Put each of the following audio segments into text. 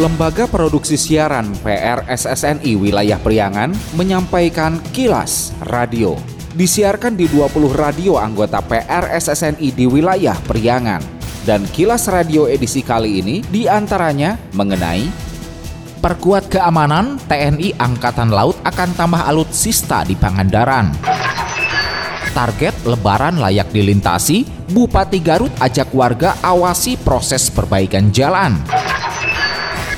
Lembaga Produksi Siaran PRSSNI Wilayah Priangan menyampaikan kilas radio. Disiarkan di 20 radio anggota PRSSNI di wilayah Priangan. Dan kilas radio edisi kali ini di antaranya mengenai Perkuat keamanan, TNI Angkatan Laut akan tambah alutsista di Pangandaran. Target lebaran layak dilintasi, Bupati Garut ajak warga awasi proses perbaikan jalan.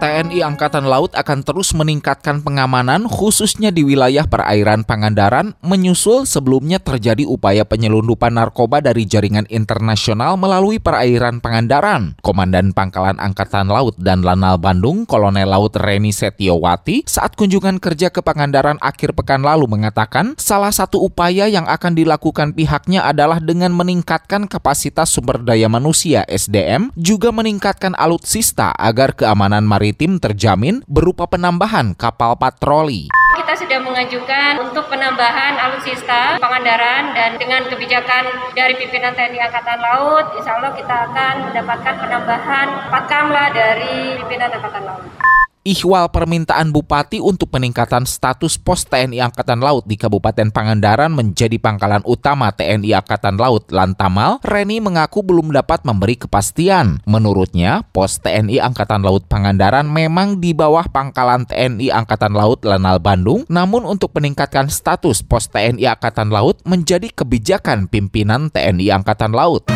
TNI Angkatan Laut akan terus meningkatkan pengamanan khususnya di wilayah perairan Pangandaran menyusul sebelumnya terjadi upaya penyelundupan narkoba dari jaringan internasional melalui perairan Pangandaran. Komandan Pangkalan Angkatan Laut dan Lanal Bandung, Kolonel Laut Reni Setiawati, saat kunjungan kerja ke Pangandaran akhir pekan lalu mengatakan salah satu upaya yang akan dilakukan pihaknya adalah dengan meningkatkan kapasitas sumber daya manusia SDM, juga meningkatkan alutsista agar keamanan maritim maritim terjamin berupa penambahan kapal patroli. Kita sudah mengajukan untuk penambahan alutsista Pangandaran dan dengan kebijakan dari pimpinan TNI Angkatan Laut, insya Allah kita akan mendapatkan penambahan 4 kamla dari pimpinan Angkatan Laut ihwal permintaan Bupati untuk peningkatan status pos TNI Angkatan Laut di Kabupaten Pangandaran menjadi pangkalan utama TNI Angkatan Laut Lantamal, Reni mengaku belum dapat memberi kepastian. Menurutnya, pos TNI Angkatan Laut Pangandaran memang di bawah pangkalan TNI Angkatan Laut Lanal Bandung, namun untuk peningkatan status pos TNI Angkatan Laut menjadi kebijakan pimpinan TNI Angkatan Laut.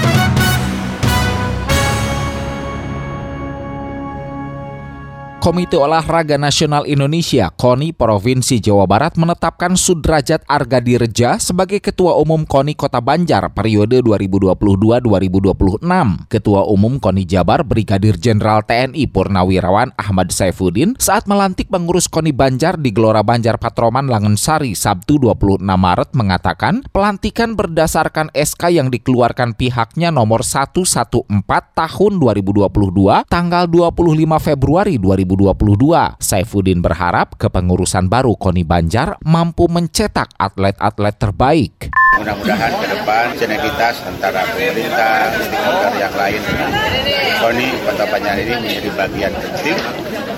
Komite Olahraga Nasional Indonesia KONI Provinsi Jawa Barat menetapkan Sudrajat Argadireja sebagai Ketua Umum KONI Kota Banjar periode 2022-2026. Ketua Umum KONI Jabar Brigadir Jenderal TNI Purnawirawan Ahmad Saifuddin saat melantik pengurus KONI Banjar di Gelora Banjar Patroman Langensari Sabtu 26 Maret mengatakan pelantikan berdasarkan SK yang dikeluarkan pihaknya nomor 114 tahun 2022 tanggal 25 Februari 2022 2022. Saifuddin berharap kepengurusan baru Koni Banjar mampu mencetak atlet-atlet terbaik. Mudah-mudahan ke depan sinergitas antara pemerintah, stakeholder yang lain dengan KONI Kota Banjar ini menjadi bagian penting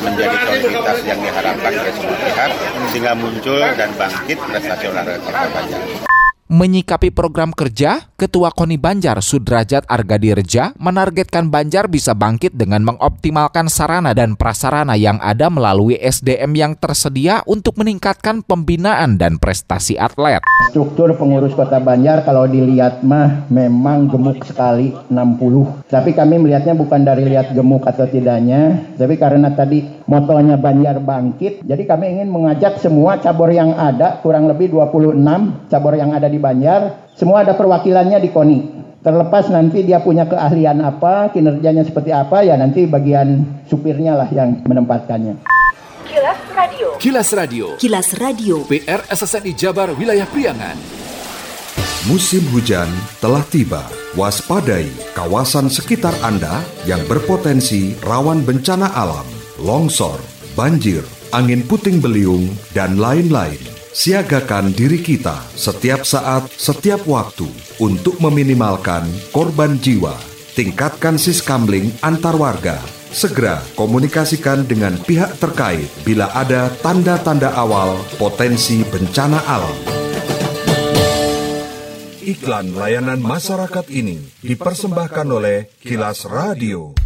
menjadi kualitas yang diharapkan oleh semua pihak sehingga muncul dan bangkit prestasi olahraga Kota Banjar. Menyikapi program kerja, Ketua KONI Banjar Sudrajat Argadirja menargetkan Banjar bisa bangkit dengan mengoptimalkan sarana dan prasarana yang ada melalui SDM yang tersedia untuk meningkatkan pembinaan dan prestasi atlet. Struktur pengurus Kota Banjar kalau dilihat mah memang gemuk sekali 60. Tapi kami melihatnya bukan dari lihat gemuk atau tidaknya, tapi karena tadi motonya Banjar bangkit, jadi kami ingin mengajak semua cabur yang ada, kurang lebih 26 cabur yang ada di di Banjar, semua ada perwakilannya di KONI. Terlepas nanti dia punya keahlian apa, kinerjanya seperti apa, ya nanti bagian supirnya lah yang menempatkannya. Kilas Radio. Kilas Radio. Kilas Radio. PR SSNI Jabar Wilayah Priangan. Musim hujan telah tiba. Waspadai kawasan sekitar Anda yang berpotensi rawan bencana alam, longsor, banjir, angin puting beliung, dan lain-lain siagakan diri kita setiap saat, setiap waktu untuk meminimalkan korban jiwa. Tingkatkan siskamling antar warga. Segera komunikasikan dengan pihak terkait bila ada tanda-tanda awal potensi bencana alam. Iklan layanan masyarakat ini dipersembahkan oleh Kilas Radio.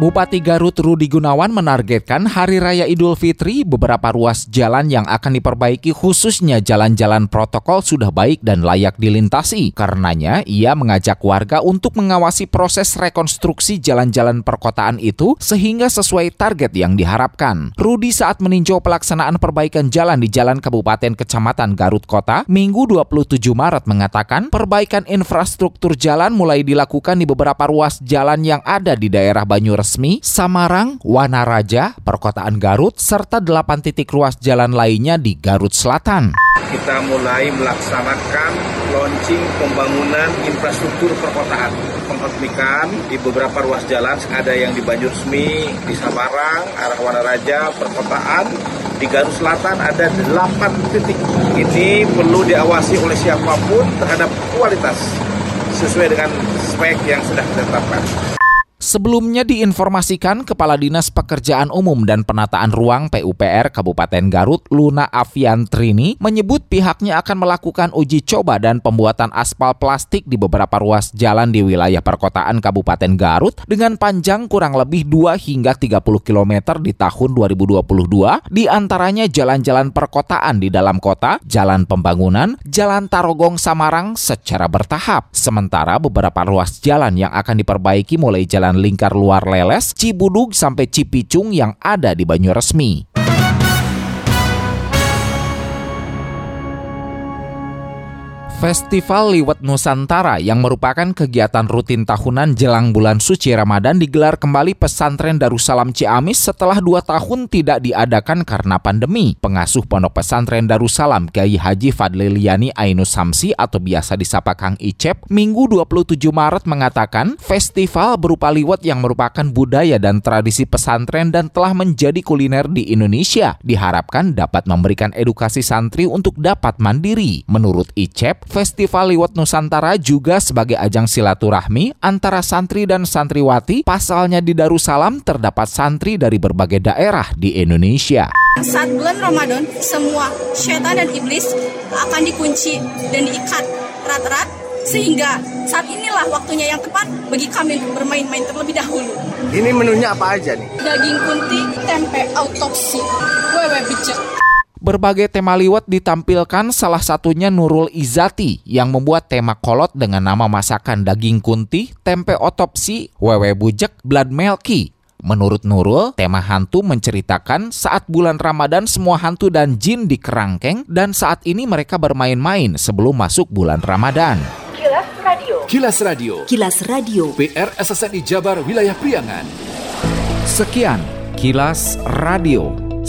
Bupati Garut Rudi Gunawan menargetkan Hari Raya Idul Fitri beberapa ruas jalan yang akan diperbaiki khususnya jalan-jalan protokol sudah baik dan layak dilintasi. Karenanya, ia mengajak warga untuk mengawasi proses rekonstruksi jalan-jalan perkotaan itu sehingga sesuai target yang diharapkan. Rudi saat meninjau pelaksanaan perbaikan jalan di Jalan Kabupaten Kecamatan Garut Kota, Minggu 27 Maret mengatakan perbaikan infrastruktur jalan mulai dilakukan di beberapa ruas jalan yang ada di daerah Banyuresmi Resmi, Samarang, Wanaraja, Perkotaan Garut, serta delapan titik ruas jalan lainnya di Garut Selatan. Kita mulai melaksanakan launching pembangunan infrastruktur perkotaan. Pengresmikan di beberapa ruas jalan, ada yang di Banyuresmi, di Samarang, arah Wanaraja, Perkotaan, di Garut Selatan ada delapan titik. Ini perlu diawasi oleh siapa pun terhadap kualitas sesuai dengan spek yang sudah ditetapkan. Sebelumnya diinformasikan Kepala Dinas Pekerjaan Umum dan Penataan Ruang PUPR Kabupaten Garut, Luna Avian Trini, menyebut pihaknya akan melakukan uji coba dan pembuatan aspal plastik di beberapa ruas jalan di wilayah perkotaan Kabupaten Garut dengan panjang kurang lebih 2 hingga 30 km di tahun 2022, di antaranya jalan-jalan perkotaan di dalam kota, jalan pembangunan, jalan Tarogong Samarang secara bertahap. Sementara beberapa ruas jalan yang akan diperbaiki mulai jalan lingkar luar Leles, Cibudug sampai Cipicung yang ada di Banyuresmi. Festival Liwet Nusantara yang merupakan kegiatan rutin tahunan jelang bulan suci Ramadan digelar kembali pesantren Darussalam Ciamis setelah dua tahun tidak diadakan karena pandemi. Pengasuh Pondok Pesantren Darussalam Kiai Haji Fadliliani Ainus Samsi atau biasa disapa Kang Icep, Minggu 27 Maret mengatakan festival berupa liwet yang merupakan budaya dan tradisi pesantren dan telah menjadi kuliner di Indonesia diharapkan dapat memberikan edukasi santri untuk dapat mandiri. Menurut Icep, Festival Liwet Nusantara juga sebagai ajang silaturahmi antara santri dan santriwati. Pasalnya di Darussalam terdapat santri dari berbagai daerah di Indonesia. Saat bulan Ramadan, semua syaitan dan iblis akan dikunci dan diikat erat-erat sehingga saat inilah waktunya yang tepat bagi kami untuk bermain-main terlebih dahulu. Ini menunya apa aja nih? Daging kunti, tempe autopsi, wewe becek. Berbagai tema liwet ditampilkan salah satunya Nurul Izati yang membuat tema kolot dengan nama masakan daging kunti, tempe otopsi, wewe bujek, blood melky. Menurut Nurul, tema hantu menceritakan saat bulan Ramadan semua hantu dan jin di kerangkeng dan saat ini mereka bermain-main sebelum masuk bulan Ramadan. Kilas Radio. Kilas Radio. Kilas Radio. PR SSNI Jabar Wilayah Priangan. Sekian Kilas Radio.